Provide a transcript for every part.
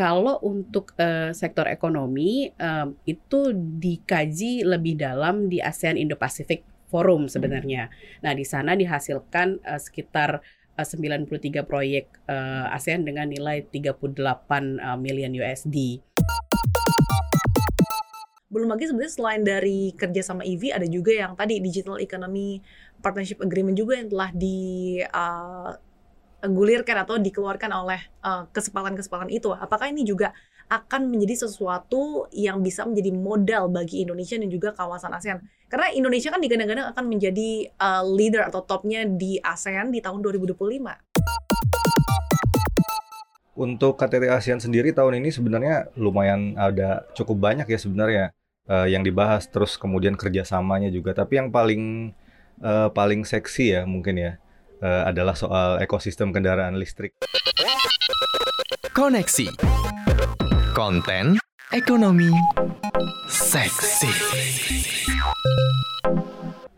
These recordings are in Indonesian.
Kalau untuk uh, sektor ekonomi um, itu dikaji lebih dalam di ASEAN Indo-Pacific Forum sebenarnya. Nah, di sana dihasilkan uh, sekitar uh, 93 proyek uh, ASEAN dengan nilai 38 uh, million USD. Belum lagi sebenarnya selain dari kerja sama EV ada juga yang tadi Digital Economy Partnership Agreement juga yang telah di uh, gulirkan atau dikeluarkan oleh uh, kesepakatan-kesepakatan itu. Apakah ini juga akan menjadi sesuatu yang bisa menjadi modal bagi Indonesia dan juga kawasan ASEAN? Karena Indonesia kan digadang-gadang akan menjadi uh, leader atau topnya di ASEAN di tahun 2025. Untuk KTT ASEAN sendiri tahun ini sebenarnya lumayan ada cukup banyak ya sebenarnya uh, yang dibahas terus kemudian kerjasamanya juga. Tapi yang paling uh, paling seksi ya mungkin ya uh, adalah soal ekosistem kendaraan listrik. Koneksi konten ekonomi seksi.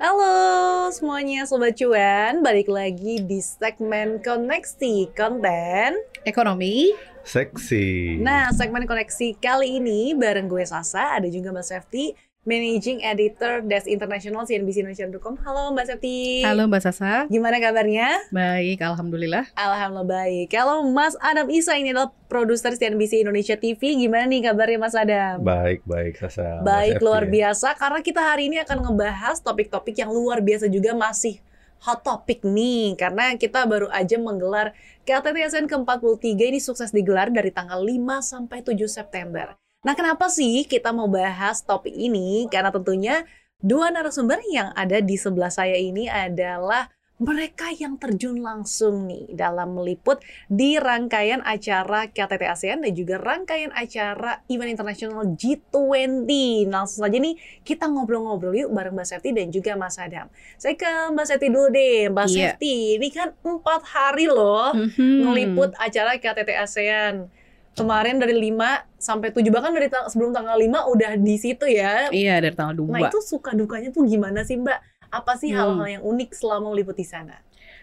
Halo semuanya Sobat Cuan, balik lagi di segmen Koneksi Konten Ekonomi Seksi. Nah, segmen koneksi kali ini bareng gue Sasa, ada juga Mbak Safety Managing Editor Desk International CNBC Indonesia.com. Halo Mbak Septi. Halo Mbak Sasa. Gimana kabarnya? Baik, Alhamdulillah. Alhamdulillah baik. Kalau Mas Adam Isa ini adalah produser CNBC Indonesia TV, gimana nih kabarnya Mas Adam? Baik, baik Sasa. Baik, luar biasa. Karena kita hari ini akan ngebahas topik-topik yang luar biasa juga masih hot topic nih. Karena kita baru aja menggelar KTT ASEAN ke-43 ini sukses digelar dari tanggal 5 sampai 7 September. Nah, kenapa sih kita mau bahas topik ini? Karena tentunya dua narasumber yang ada di sebelah saya ini adalah mereka yang terjun langsung nih dalam meliput di rangkaian acara KTT ASEAN dan juga rangkaian acara event internasional G20. Langsung saja nih kita ngobrol-ngobrol yuk bareng Mbak Sefti dan juga Mas Adam. Saya ke Mbak Sefti dulu deh. Mbak yeah. Sefti, ini kan empat hari loh mm -hmm. ngeliput acara KTT ASEAN kemarin dari 5 sampai 7 bahkan dari sebelum tanggal 5 udah di situ ya. Iya, dari tanggal 2. Nah, itu suka dukanya tuh gimana sih, Mbak? Apa sih hmm. hal-hal hmm. yang unik selama meliput di sana?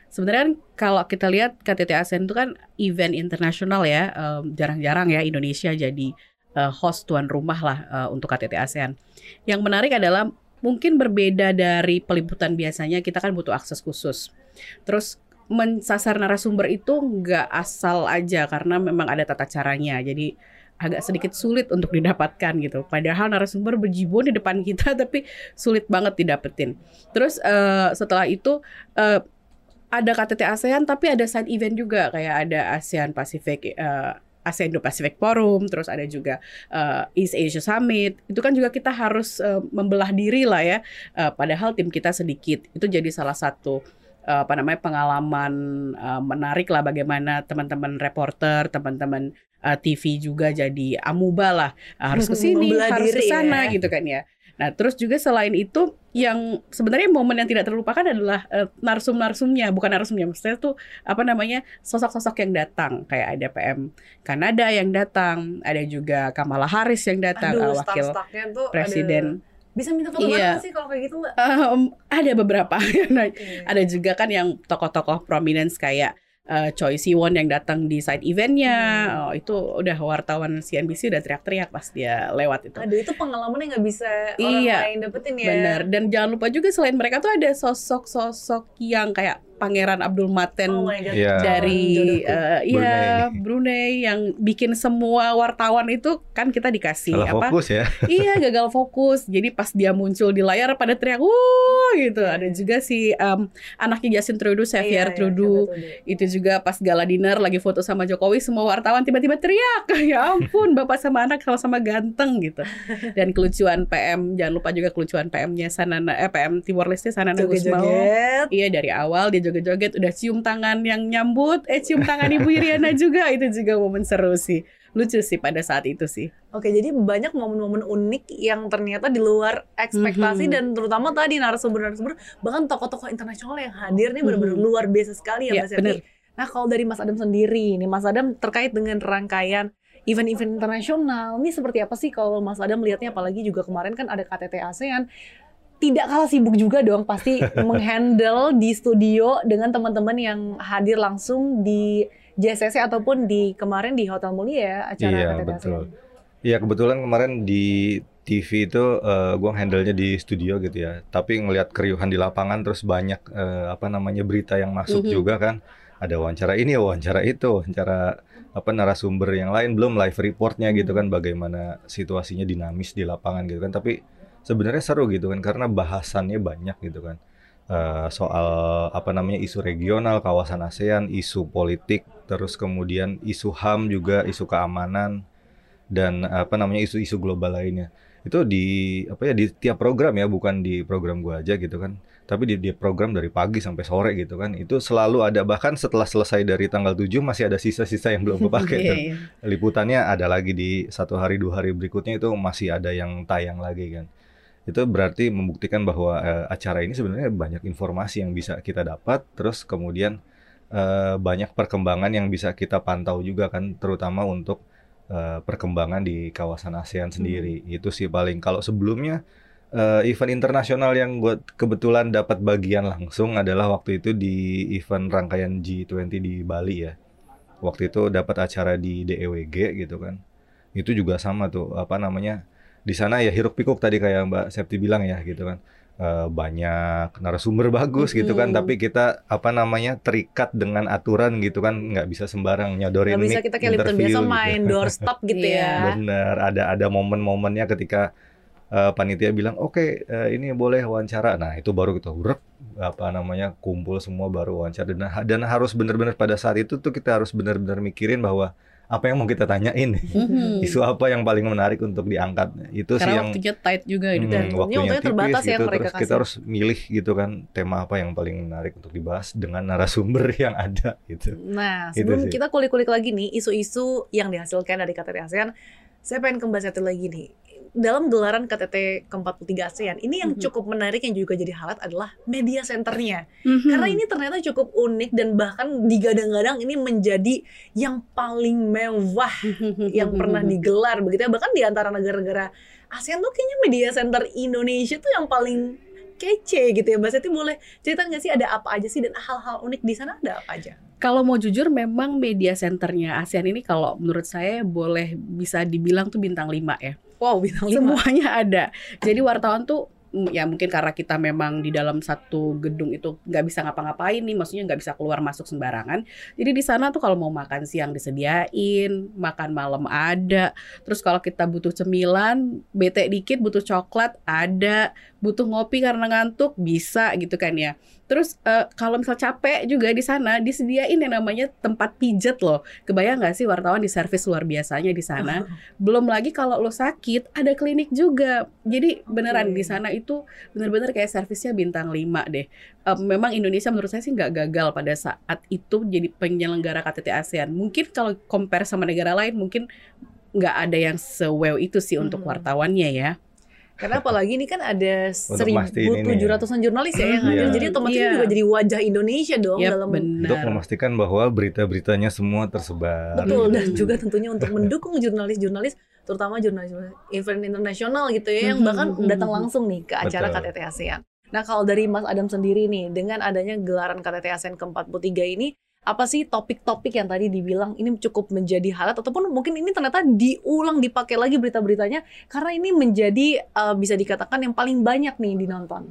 Sebenarnya kan kalau kita lihat KTT ASEAN itu kan event internasional ya, jarang-jarang um, ya Indonesia jadi uh, host tuan rumah lah uh, untuk KTT ASEAN. Yang menarik adalah mungkin berbeda dari peliputan biasanya kita kan butuh akses khusus. Terus mensasar narasumber itu nggak asal aja karena memang ada tata caranya. Jadi agak sedikit sulit untuk didapatkan gitu. Padahal narasumber berjibun di depan kita tapi sulit banget didapetin. Terus uh, setelah itu uh, ada KTT ASEAN tapi ada side event juga kayak ada ASEAN Pacific uh, ASEAN Indo Pacific Forum, terus ada juga uh, East Asia Summit. Itu kan juga kita harus uh, membelah diri lah ya. Uh, padahal tim kita sedikit. Itu jadi salah satu apa namanya pengalaman uh, menarik lah bagaimana teman-teman reporter, teman-teman uh, TV juga jadi amuba lah uh, harus ke sini, harus ke sana ya. gitu kan ya. Nah, terus juga selain itu yang sebenarnya momen yang tidak terlupakan adalah uh, narsum-narsumnya, bukan narsumnya, maksudnya tuh apa namanya sosok-sosok yang datang, kayak ada PM Kanada yang datang, ada juga Kamala Harris yang datang, Aduh, uh, wakil tuh presiden. Ada bisa minta foto iya. sih kalau kayak gitu mbak? Um, ada beberapa. nah, okay. Ada juga kan yang tokoh-tokoh prominence kayak uh, Choi Siwon yang datang di side eventnya, hmm. oh, itu udah wartawan CNBC udah teriak-teriak pas dia lewat itu. Aduh itu pengalaman yang nggak bisa orang iya, lain dapetin ya. Benar. Dan jangan lupa juga selain mereka tuh ada sosok-sosok yang kayak Pangeran Abdul Maten oh yeah. dari uh, ya Brunei yang bikin semua wartawan itu kan kita dikasih Salah apa? fokus ya. iya, gagal fokus. Jadi pas dia muncul di layar pada teriak wuh gitu. Ada juga si um, anaknya Justin Trudeau, Xavier yeah, Trudeau. Yeah, itu juga pas gala dinner lagi foto sama Jokowi semua wartawan tiba-tiba teriak. ya ampun, bapak sama anak sama-sama ganteng gitu. Dan kelucuan PM, jangan lupa juga kelucuan PM-nya Sanana eh PM Timor Leste Sanana Gusmao. Iya, dari awal dia joget-joget udah cium tangan yang nyambut eh cium tangan Ibu Iriana juga itu juga momen seru sih lucu sih pada saat itu sih. Oke, jadi banyak momen-momen unik yang ternyata di luar ekspektasi mm -hmm. dan terutama tadi narasumber-narasumber bahkan tokoh-tokoh internasional yang hadir nih benar-benar mm -hmm. luar biasa sekali ya, ya Mas Yati. Nah, kalau dari Mas Adam sendiri nih, Mas Adam terkait dengan rangkaian event-event internasional, ini seperti apa sih kalau Mas Adam melihatnya apalagi juga kemarin kan ada KTT ASEAN tidak kalah sibuk juga dong pasti menghandle di studio dengan teman-teman yang hadir langsung di JCC ataupun di kemarin di Hotel Mulia ya acara Iya, KTT betul. Iya kebetulan kemarin di TV itu eh, gua handle-nya di studio gitu ya. Tapi ngelihat keriuhan di lapangan terus banyak eh, apa namanya berita yang masuk Mhm. juga kan. Ada wawancara ini, wawancara itu, wawancara apa narasumber yang lain belum live reportnya gitu kan bagaimana situasinya dinamis di lapangan gitu kan. Tapi sebenarnya seru gitu kan karena bahasannya banyak gitu kan. Eh, soal apa namanya isu regional kawasan ASEAN, isu politik, terus kemudian isu HAM juga, isu keamanan dan apa namanya isu-isu global lainnya itu di apa ya di tiap program ya bukan di program gua aja gitu kan tapi di, di program dari pagi sampai sore gitu kan itu selalu ada bahkan setelah selesai dari tanggal 7 masih ada sisa-sisa yang belum kepake tuh. iya. liputannya ada lagi di satu hari dua hari berikutnya itu masih ada yang tayang lagi kan itu berarti membuktikan bahwa eh, acara ini sebenarnya banyak informasi yang bisa kita dapat terus kemudian eh, banyak perkembangan yang bisa kita pantau juga kan terutama untuk eh, perkembangan di kawasan ASEAN sendiri. Itu sih paling. Kalau sebelumnya eh, event internasional yang gue kebetulan dapat bagian langsung adalah waktu itu di event rangkaian G20 di Bali ya. Waktu itu dapat acara di DEWG gitu kan. Itu juga sama tuh apa namanya di sana ya hiruk pikuk tadi kayak Mbak Septi bilang ya gitu kan Eh, banyak narasumber bagus gitu kan tapi kita apa namanya terikat dengan aturan gitu kan nggak bisa sembarang nyodorin Nggak bisa kita kayak interview biasa gitu. main doorstop gitu Iya. ya. Bener, ada ada momen-momennya ketika eh, panitia bilang oke eh, ini boleh wawancara. Nah itu baru kita urep apa namanya kumpul semua baru wawancara dan dan harus benar-benar pada saat itu tuh kita harus benar-benar mikirin bahwa apa yang mau kita tanyain, Mhm. isu apa yang paling menarik untuk diangkat. Itu sih Karena yang waktunya tight juga ini. Hmm, waktunya waktunya terbatas tipis ya gitu, mereka terus kasih. kita harus milih gitu kan tema apa yang paling menarik untuk dibahas dengan narasumber yang ada gitu. Nah, sebelum sih. kita kulik-kulik lagi nih isu-isu yang dihasilkan dari KTT ASEAN, saya pengen ke Mbak Seti lagi nih. Dalam gelaran KTT ke-43 ASEAN, ini yang Mhm. cukup menarik yang juga jadi highlight adalah media centernya. Mhm. Karena ini ternyata cukup unik dan bahkan digadang-gadang ini menjadi yang paling mewah yang pernah digelar begitu ya. Bahkan di antara negara-negara ASEAN tuh kayaknya media center Indonesia tuh yang paling kece gitu ya. Mbak Seti boleh cerita nggak sih ada apa aja sih dan hal-hal unik di sana ada apa aja? Kalau mau jujur memang media centernya ASEAN ini kalau menurut saya boleh bisa dibilang tuh bintang 5 ya. Wow, bintang lima. Semuanya ada. Jadi wartawan tuh ya mungkin karena kita memang di dalam satu gedung itu nggak bisa ngapa-ngapain nih, maksudnya nggak bisa keluar masuk sembarangan. Jadi di sana tuh kalau mau makan siang disediain, makan malam ada. Terus kalau kita butuh cemilan, bete dikit butuh coklat ada, butuh ngopi karena ngantuk bisa gitu kan ya. Terus eh, kalau misal capek juga di sana disediain yang namanya tempat pijet loh. Kebayang nggak sih wartawan di servis luar biasanya di sana? Belum lagi kalau lo sakit ada klinik juga. Jadi beneran di sana itu bener-bener kayak servisnya bintang 5 deh. Eh, memang Indonesia menurut saya sih nggak gagal pada saat itu jadi penyelenggara KTT ASEAN. Mungkin kalau compare sama negara lain mungkin nggak ada yang se-wow itu sih untuk Mhm. wartawannya ya. Karena apalagi ini kan ada Untuk mastiin ini ya. 1.700-an jurnalis ya yang hadir. Jadi otomatis ini juga jadi wajah Indonesia dong Yap, dalam benar. Untuk memastikan bahwa berita-beritanya semua tersebar. betul dan Mhm. juga tentunya untuk mendukung jurnalis-jurnalis terutama jurnalis event internasional gitu ya yang Mhm, bahkan mhm, datang langsung nih ke acara Betul. KTT ASEAN. Nah, kalau dari Mas Adam sendiri nih dengan adanya gelaran KTT ASEAN ke-43 ini apa sih topik-topik yang tadi dibilang ini cukup menjadi highlight ataupun mungkin ini ternyata diulang dipakai lagi berita-beritanya karena ini menjadi eh, bisa dikatakan yang paling banyak nih dinonton.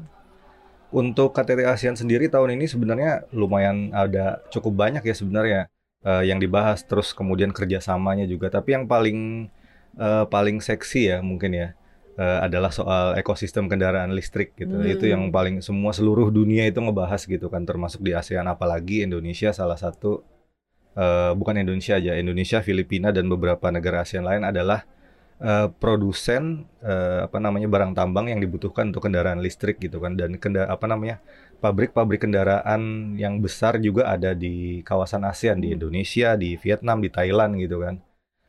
Untuk KTT ASEAN sendiri tahun ini sebenarnya lumayan ada cukup banyak ya sebenarnya eh, yang dibahas terus kemudian kerjasamanya juga. Tapi yang paling eh, paling seksi ya mungkin ya eh, adalah soal ekosistem kendaraan listrik gitu. Hmm. Itu yang paling semua seluruh dunia itu ngebahas gitu kan termasuk di ASEAN apalagi Indonesia salah satu eh, bukan Indonesia aja Indonesia Filipina dan beberapa negara ASEAN lain adalah eh, produsen eh, apa namanya barang tambang yang dibutuhkan untuk kendaraan listrik gitu kan dan kenda apa namanya pabrik-pabrik kendaraan yang besar juga ada di kawasan ASEAN di Hmm. Indonesia, di Vietnam, di Thailand gitu kan.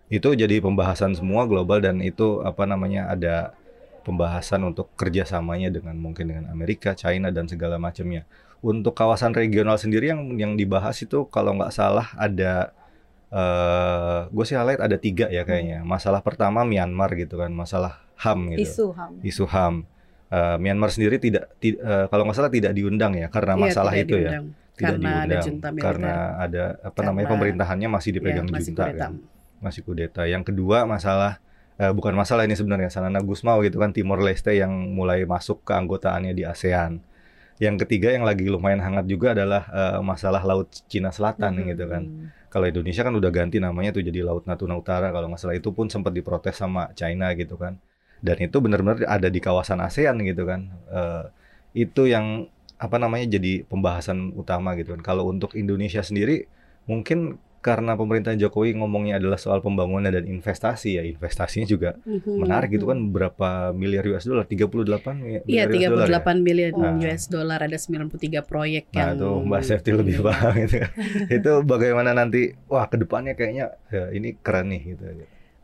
Itu jadi pembahasan semua global dan itu apa namanya ada pembahasan untuk kerjasamanya dengan mungkin dengan Amerika, China dan segala macamnya. Untuk kawasan regional sendiri yang yang dibahas itu kalau nggak salah ada eh gue sih highlight ada tiga ya kayaknya. Masalah pertama Myanmar gitu kan, masalah HAM gitu Isu HAM. isu HAM. Eh, Myanmar sendiri tidak, ti- eh, kalau nggak salah tidak diundang ya karena Iya, masalah tidak itu ya, diundang. tidak Karena ada diundang junta militer. karena ada apa namanya Karena- pemerintahannya masih dipegang Ya, masih junta kudeta. kan masih kudeta yang kedua masalah eh, bukan masalah ini sebenarnya Sanana Gusmao gitu kan Timor Leste yang mulai masuk keanggotaannya di ASEAN. Yang ketiga yang lagi lumayan hangat juga adalah eh, masalah Laut Cina Selatan Hmm. gitu kan. Kalau Indonesia kan udah ganti namanya tuh jadi Laut Natuna Utara kalau nggak salah itu pun sempat diprotes sama China gitu kan. Dan itu benar-benar ada di kawasan ASEAN gitu kan. Eh, itu yang apa namanya jadi pembahasan utama gitu kan. Kalau untuk Indonesia sendiri mungkin karena pemerintahan Jokowi ngomongnya adalah soal pembangunan dan investasi ya investasinya juga Mhm. menarik gitu kan berapa miliar US dollar 38 mi- Iya, miliar US dollar ya 38 miliar Nah. US dollar ada 93 proyek Nah, yang itu Mbak Sefti lebih paham gitu. itu bagaimana nanti wah ke depannya kayaknya ya, ini keren nih gitu.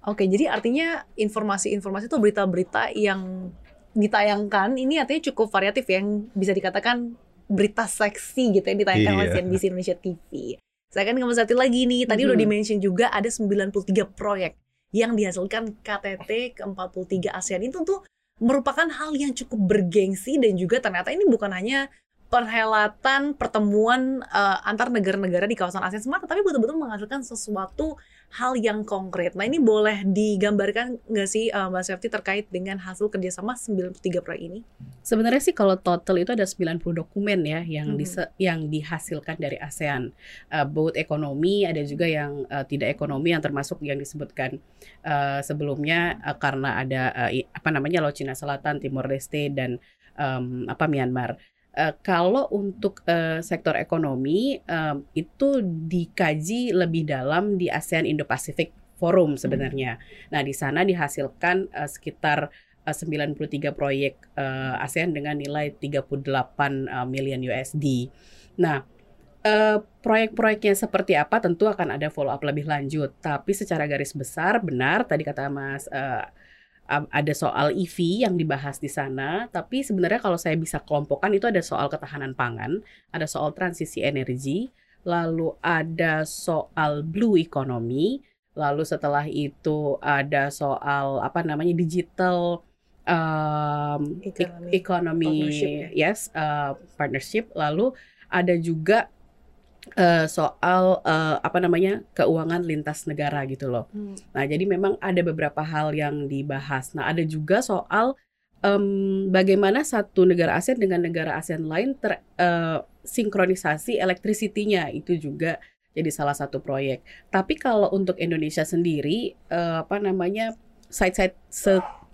Oke, jadi artinya informasi-informasi itu berita-berita yang ditayangkan ini artinya cukup variatif ya, yang bisa dikatakan berita seksi gitu yang ditayangkan oleh Iya. CNBC Indonesia TV. Saya kan nggak satu lagi nih, tadi udah Mhm. di-mention juga ada 93 proyek yang dihasilkan KTT ke-43 ASEAN itu tuh merupakan hal yang cukup bergengsi dan juga ternyata ini bukan hanya perhelatan pertemuan eh, antar negara-negara di kawasan ASEAN semata, tapi betul-betul menghasilkan sesuatu hal yang konkret. Nah ini boleh digambarkan nggak sih eh, Mbak Sefti terkait dengan hasil kerjasama 93 proyek ini? Sebenarnya sih kalau total itu ada 90 dokumen ya yang Mhm. dise- yang dihasilkan dari ASEAN. Uh, both ekonomi ada juga yang uh, tidak ekonomi yang termasuk yang disebutkan uh, sebelumnya uh, karena ada uh, apa namanya Laut Cina Selatan, Timor Leste dan um, apa Myanmar. Uh, kalau untuk uh, sektor ekonomi um, itu dikaji lebih dalam di ASEAN Indo-Pacific Forum sebenarnya. Nah, di sana dihasilkan uh, sekitar uh, 93 proyek uh, ASEAN dengan nilai 38 uh, miliar USD. Nah, uh, proyek-proyeknya seperti apa tentu akan ada follow up lebih lanjut. Tapi secara garis besar benar tadi kata Mas uh, ada soal EV yang dibahas di sana, tapi sebenarnya kalau saya bisa kelompokkan itu ada soal ketahanan pangan, ada soal transisi energi, lalu ada soal blue economy, lalu setelah itu ada soal apa namanya digital um, Economy. economy, Partnership ya. yes, uh, partnership, lalu ada juga uh, soal uh, apa namanya keuangan lintas negara gitu loh. Nah, jadi memang ada beberapa hal yang dibahas. Nah, ada juga soal em, bagaimana satu negara ASEAN dengan negara ASEAN lain ter eh, sinkronisasi elektrisitinya itu juga jadi salah satu proyek. Tapi kalau untuk Indonesia sendiri eh, apa namanya side-side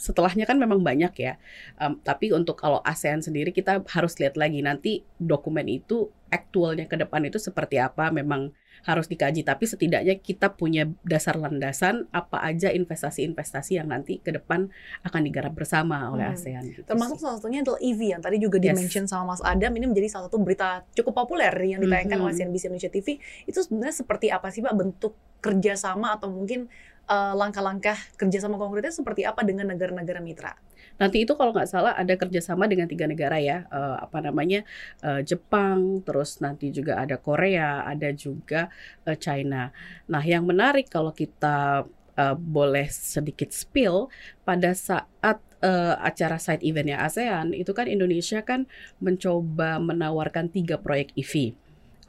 setelahnya kan memang banyak ya. Em, tapi untuk kalau ASEAN sendiri kita harus lihat lagi nanti dokumen itu aktualnya ke depan itu seperti apa memang harus dikaji tapi setidaknya kita punya dasar landasan apa aja investasi-investasi yang nanti ke depan akan digarap bersama oleh Hmm. ASEAN gitu Termasuk sih. salah satunya adalah EV yang tadi juga Yes. di-mention sama Mas Adam ini menjadi salah satu berita cukup populer yang ditayangkan Mhm. oleh CNBC Indonesia TV. Itu sebenarnya seperti apa sih Pak bentuk kerjasama atau mungkin eh, langkah-langkah kerjasama konkretnya seperti apa dengan negara-negara mitra? Nanti itu kalau nggak salah ada kerjasama dengan tiga negara ya, eh, apa namanya eh, Jepang, terus nanti juga ada Korea, ada juga eh, China. Nah, yang menarik kalau kita eh, boleh sedikit spill pada saat eh, acara side eventnya ASEAN itu kan Indonesia kan mencoba menawarkan tiga proyek EV.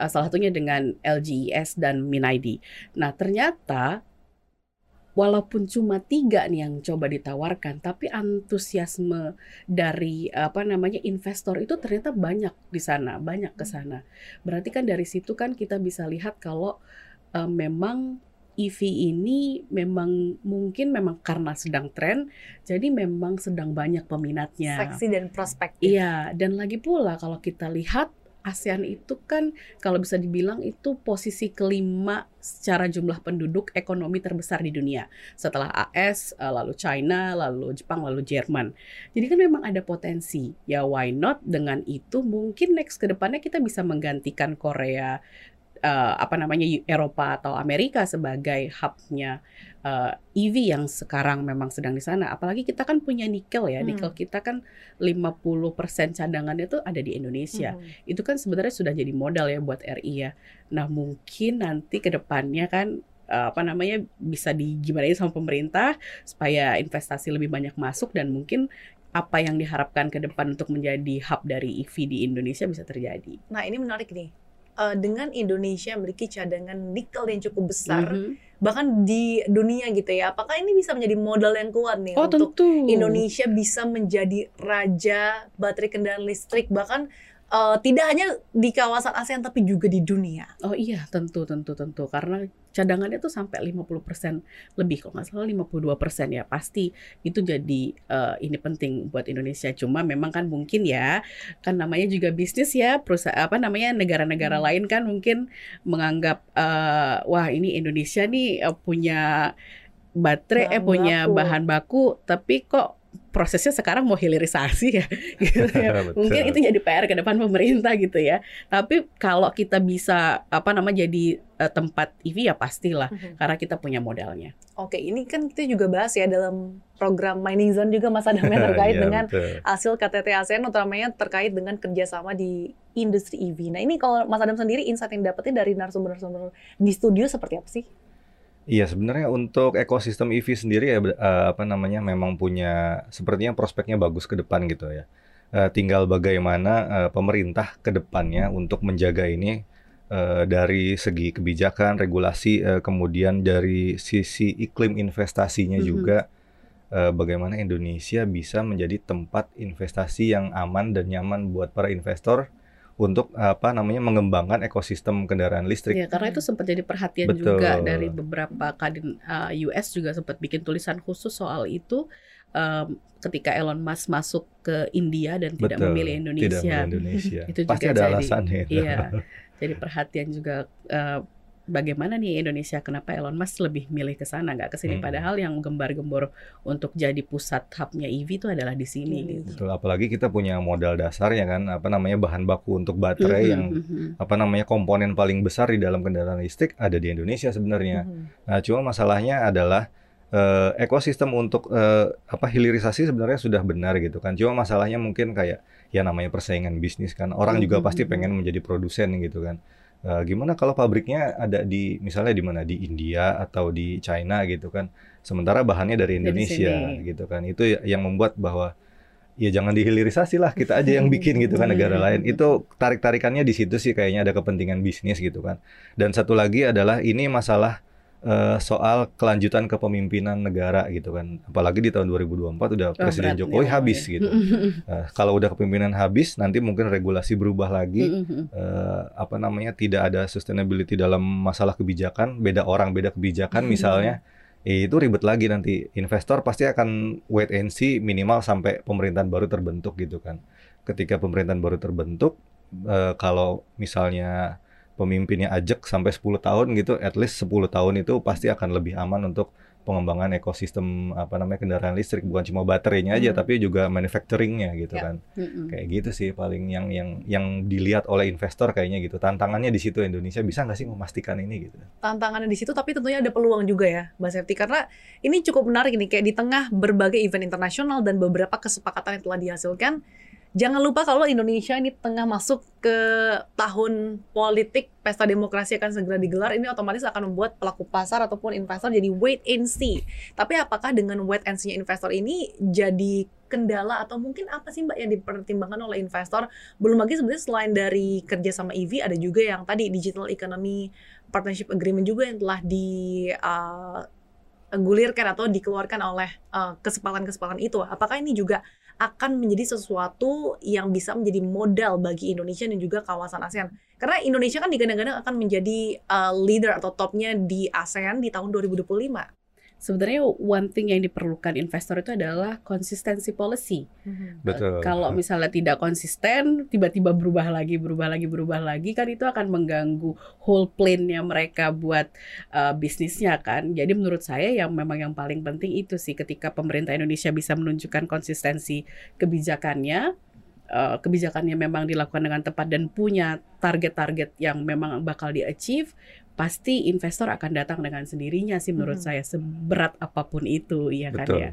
Eh, salah satunya dengan LGES dan Minaidi. Nah, ternyata walaupun cuma tiga nih yang coba ditawarkan, tapi antusiasme dari apa namanya investor itu ternyata banyak di sana, banyak ke sana. Berarti kan dari situ kan kita bisa lihat kalau eh, memang EV ini memang mungkin memang karena sedang tren, jadi memang sedang banyak peminatnya. Seksi dan prospektif. Iya, dan lagi pula kalau kita lihat ASEAN itu kan kalau bisa dibilang itu posisi kelima secara jumlah penduduk ekonomi terbesar di dunia. Setelah AS, eh, lalu China, lalu Jepang, lalu Jerman. Jadi kan memang ada potensi. Ya why not dengan itu mungkin next ke depannya kita bisa menggantikan Korea eh, apa namanya Eropa atau Amerika sebagai hubnya eh, EV yang sekarang memang sedang di sana. Apalagi kita kan punya nikel ya. Hmm. Nikel kita kan 50% cadangannya itu ada di Indonesia. Mhm. Itu kan sebenarnya sudah jadi modal ya buat RI ya. Nah, mungkin nanti ke depannya kan eh, apa namanya bisa di gimana sama pemerintah supaya investasi lebih banyak masuk dan mungkin apa yang diharapkan ke depan untuk menjadi hub dari EV di Indonesia bisa terjadi. Nah ini menarik nih. eh, dengan Indonesia memiliki cadangan nikel yang cukup besar Mhm. Bahkan di dunia gitu ya. Apakah ini bisa menjadi modal yang kuat nih Oh untuk tentu. Indonesia bisa menjadi raja baterai kendaraan listrik bahkan eh, tidak hanya di kawasan ASEAN tapi juga di dunia. Oh iya, tentu, tentu, tentu. Karena cadangannya tuh sampai 50% lebih, kalau nggak salah 52% ya. Pasti itu jadi eh, ini penting buat Indonesia. Cuma memang kan mungkin ya, kan namanya juga bisnis ya, perusahaan apa namanya negara-negara Hmm. lain kan mungkin menganggap eh, wah ini Indonesia nih eh, punya baterai, eh Bahan punya baku. bahan baku, tapi kok prosesnya sekarang mau hilirisasi ya, gitu ya. Mungkin itu jadi PR ke depan pemerintah gitu ya. Tapi kalau kita bisa apa nama jadi eh, tempat EV ya pastilah karena kita punya modalnya. Oke, ini kan kita juga bahas ya dalam program Mining Zone juga Mas Adam yang terkait Iya, dengan betul. hasil KTT ASEAN utamanya terkait dengan kerjasama di industri EV. Nah ini kalau Mas Adam sendiri insight yang dapetin dari narasumber-narasumber di studio seperti apa sih? Iya, sebenarnya untuk ekosistem EV sendiri ya eh, apa namanya memang punya sepertinya prospeknya bagus ke depan gitu ya. Eh, tinggal bagaimana eh, pemerintah ke depannya untuk menjaga ini eh, dari segi kebijakan, regulasi, kemudian dari sisi iklim investasinya juga eh, bagaimana Indonesia bisa menjadi tempat investasi yang aman dan nyaman buat para investor untuk apa namanya mengembangkan ekosistem kendaraan listrik. Ya, karena itu sempat jadi perhatian Betul. juga dari beberapa kadin uh, US juga sempat bikin tulisan khusus soal itu um, ketika Elon Musk masuk ke India dan tidak Betul, memilih Tidak Indonesia. memilih Indonesia. Itu Pasti juga ada jadi- alasannya. Iya. Jadi perhatian juga uh, bagaimana nih Indonesia kenapa Elon Musk lebih milih ke sana nggak ke sini Hmm. padahal yang gembar-gembor untuk jadi pusat hubnya EV itu adalah di sini Ini. gitu. Betul, apalagi kita punya modal dasar ya kan, apa namanya bahan baku untuk baterai Mhm, yang mhm. apa namanya komponen paling besar di dalam kendaraan listrik ada di Indonesia sebenarnya. Mhm. Nah, cuma masalahnya adalah eh, ekosistem untuk eh, apa hilirisasi sebenarnya sudah benar gitu kan. Cuma masalahnya mungkin kayak ya namanya persaingan bisnis kan. Orang juga Mhm, pasti mhm. pengen menjadi produsen gitu kan. Eh, gimana kalau pabriknya ada di misalnya di mana di India atau di China gitu kan. Sementara bahannya dari Dari Indonesia sini. gitu kan. Itu ya- yang membuat bahwa ya jangan dihilirisasi lah kita aja yang bikin gitu kan negara lain. Itu tarik-tarikannya di situ sih kayaknya ada kepentingan bisnis gitu kan. Dan satu lagi adalah ini masalah eh, soal kelanjutan kepemimpinan negara gitu kan. Apalagi di tahun 2024 udah Oh, Presiden berat Jokowi nih habis awalnya. gitu. Eh, kalau udah kepemimpinan habis, nanti mungkin regulasi berubah lagi. Eh, apa namanya tidak ada sustainability dalam masalah kebijakan. Beda orang, beda kebijakan misalnya. eh, itu ribet lagi nanti. Investor pasti akan wait and see minimal sampai pemerintahan baru terbentuk gitu kan. Ketika pemerintahan baru terbentuk, eh, kalau misalnya pemimpinnya ajak sampai 10 tahun gitu, at least 10 tahun itu pasti akan lebih aman untuk pengembangan ekosistem apa namanya kendaraan listrik bukan cuma baterainya aja Hmm. tapi juga manufacturingnya gitu Ya. kan Mhm. kayak gitu sih paling yang yang yang dilihat oleh investor kayaknya gitu tantangannya di situ Indonesia bisa nggak sih memastikan ini gitu tantangannya di situ tapi tentunya ada peluang juga ya Mbak Septi karena ini cukup menarik nih kayak di tengah berbagai event internasional dan beberapa kesepakatan yang telah dihasilkan jangan lupa kalau Indonesia ini tengah masuk ke tahun politik pesta demokrasi akan segera digelar. Ini otomatis akan membuat pelaku pasar ataupun investor jadi wait and see. Tapi apakah dengan wait and see investor ini jadi kendala atau mungkin apa sih Mbak yang dipertimbangkan oleh investor? Belum lagi sebenarnya selain dari kerja sama EV ada juga yang tadi digital economy partnership agreement juga yang telah digulirkan atau dikeluarkan oleh uh, kesepakatan-kesepakatan itu. Apakah ini juga akan menjadi sesuatu yang bisa menjadi modal bagi Indonesia dan juga kawasan ASEAN? Karena Indonesia kan digadang-gadang akan menjadi uh, leader atau topnya di ASEAN di tahun 2025. Sebenarnya one thing yang diperlukan investor itu adalah konsistensi policy. betul Kalau misalnya tidak konsisten, tiba-tiba berubah lagi, berubah lagi, berubah lagi, kan itu akan mengganggu whole plan-nya mereka buat uh, bisnisnya kan. Jadi menurut saya yang memang yang paling penting itu sih ketika pemerintah Indonesia bisa menunjukkan konsistensi kebijakannya, uh, kebijakannya memang dilakukan dengan tepat dan punya target-target yang memang bakal di-achieve, pasti investor akan datang dengan sendirinya sih menurut Mhm. saya seberat apa pun itu, iya kan Betul. ya.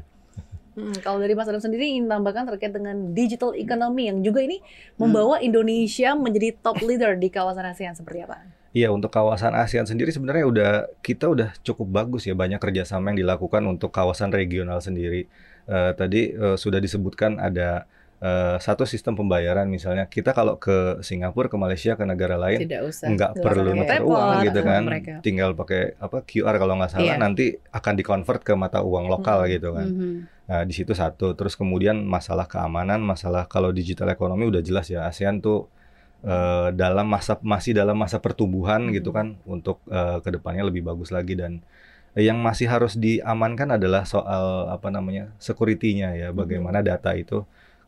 Hmm, kalau dari Mas Adam sendiri ingin tambahkan terkait dengan digital economy yang juga ini membawa Indonesia menjadi top leader di kawasan ASEAN seperti apa? Iya untuk kawasan ASEAN sendiri sebenarnya udah kita udah cukup bagus ya banyak kerjasama yang dilakukan untuk kawasan regional sendiri. Eh, tadi eh, sudah disebutkan ada eh, satu sistem pembayaran misalnya kita kalau ke Singapura, ke Malaysia, ke negara lain nggak perlu nuker pakai uang gitu kan, Mereka. tinggal pakai apa QR kalau nggak salah Iya. nanti akan dikonvert ke mata uang lokal Hmm. gitu kan. Mhm. Nah, di situ satu. Terus kemudian masalah keamanan, masalah kalau digital ekonomi udah jelas ya ASEAN tuh eh, dalam masa masih dalam masa pertumbuhan Hmm. gitu kan untuk eh, ke depannya lebih bagus lagi dan yang masih harus diamankan adalah soal apa namanya security-nya ya, bagaimana data itu.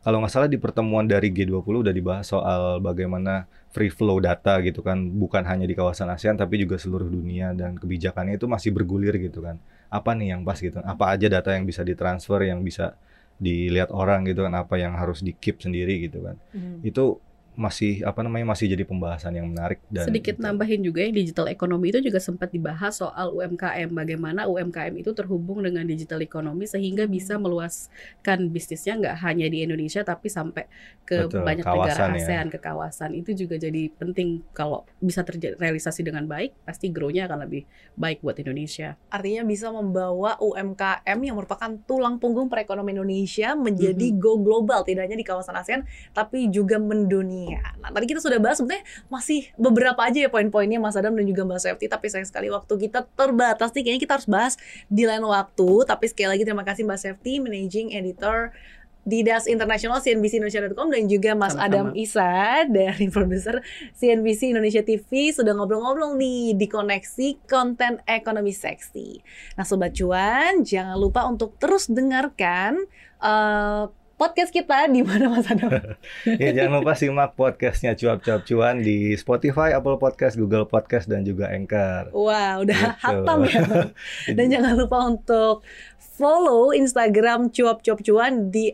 Kalau nggak salah di pertemuan dari G20 udah dibahas soal bagaimana free flow data gitu kan, bukan hanya di kawasan ASEAN tapi juga seluruh dunia dan kebijakannya itu masih bergulir gitu kan. Apa nih yang pas gitu? Apa aja data yang bisa ditransfer, yang bisa dilihat orang gitu kan, apa yang harus di keep sendiri gitu kan. Hmm. Itu masih apa namanya masih jadi pembahasan yang menarik dan Sedikit nambahin juga yang digital ekonomi itu juga sempat dibahas soal UMKM bagaimana UMKM itu terhubung dengan digital ekonomi sehingga bisa meluaskan bisnisnya nggak hanya di Indonesia tapi sampai ke Betul, banyak kawasan negara ya. ASEAN ke kawasan itu juga jadi penting kalau bisa terrealisasi dengan baik pasti grow-nya akan lebih baik buat Indonesia. Artinya bisa membawa UMKM yang merupakan tulang punggung perekonomian Indonesia menjadi Mhm. go global, tidak hanya di kawasan ASEAN, tapi juga mendunia. Nah, tadi kita sudah bahas sebenarnya masih beberapa aja ya poin-poinnya Mas Adam dan juga Mbak Safety, tapi sayang sekali waktu kita terbatas nih, kayaknya kita harus bahas di lain waktu. Tapi sekali lagi terima kasih Mbak Safety, Managing Editor di Das International CNBC Indonesia.com dan juga Mas Sama-sama. Adam Isa dari produser CNBC Indonesia TV sudah ngobrol-ngobrol nih di koneksi konten ekonomi seksi. Nah Sobat Cuan, jangan lupa untuk terus dengarkan eh, podcast kita di mana Mas Adam? Ya jangan lupa simak podcastnya cuap-cuap cuan di Spotify, Apple Podcast, Google Podcast dan juga Anchor. Wah, udah Gitu. hatam ya. Dan jangan lupa untuk follow Instagram cuap-cuap cuan di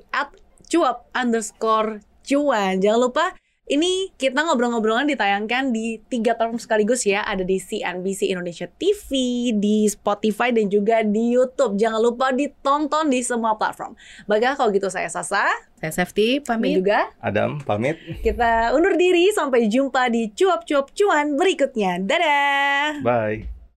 @cuap underscore cuan. Jangan lupa ini kita ngobrol-ngobrolan ditayangkan di tiga platform sekaligus ya. Ada di CNBC Indonesia TV, di Spotify, dan juga di YouTube. Jangan lupa ditonton di semua platform. Baiklah kalau gitu saya Sasa, Saya Safety dan pamit. juga Adam pamit. kita undur diri. Sampai jumpa di cuap-cuap cuan berikutnya. Dadah! Bye.